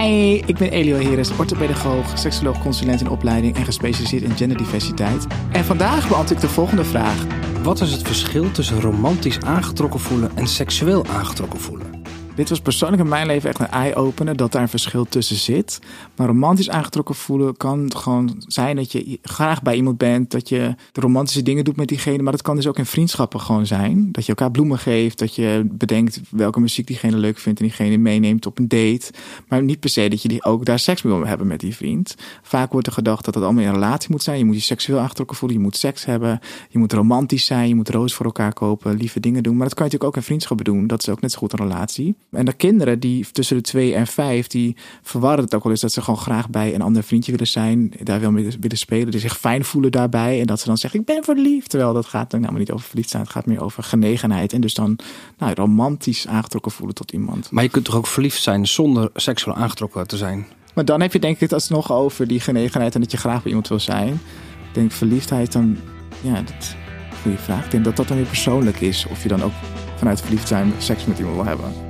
Hi, ik ben Elio Heres, orthopedagoog, seksoloog, consulent in opleiding en gespecialiseerd in genderdiversiteit. En vandaag beantwoord ik de volgende vraag. Wat is het verschil tussen romantisch aangetrokken voelen en seksueel aangetrokken voelen? Dit was persoonlijk in mijn leven echt een eye-opener dat daar een verschil tussen zit. Maar romantisch aangetrokken voelen kan gewoon zijn dat je graag bij iemand bent, dat je de romantische dingen doet met diegene. Maar dat kan dus ook in vriendschappen gewoon zijn. Dat je elkaar bloemen geeft, dat je bedenkt welke muziek diegene leuk vindt en diegene meeneemt op een date. Maar niet per se dat je die ook daar seks mee wil hebben met die vriend. Vaak wordt er gedacht dat het allemaal in een relatie moet zijn. Je moet je seksueel aangetrokken voelen, je moet seks hebben, je moet romantisch zijn, je moet roos voor elkaar kopen, lieve dingen doen. Maar dat kan je natuurlijk ook in vriendschappen doen. Dat is ook net zo goed een relatie. En de kinderen die tussen de twee en vijf, die verwarren het ook wel eens dat ze gewoon graag bij een ander vriendje willen zijn, daar wil mee willen spelen, die zich fijn voelen daarbij en dat ze dan zeggen ik ben verliefd, terwijl dat gaat dan nou niet over verliefd zijn, het gaat meer over genegenheid en dus dan nou, romantisch aangetrokken voelen tot iemand. Maar je kunt toch ook verliefd zijn zonder seksueel aangetrokken te zijn? Maar dan heb je denk ik het nog over die genegenheid en dat je graag bij iemand wil zijn. Ik denk verliefdheid dan, ja, dat goede vraag. Ik denk dat dat dan weer persoonlijk is of je dan ook vanuit verliefd zijn seks met iemand wil hebben.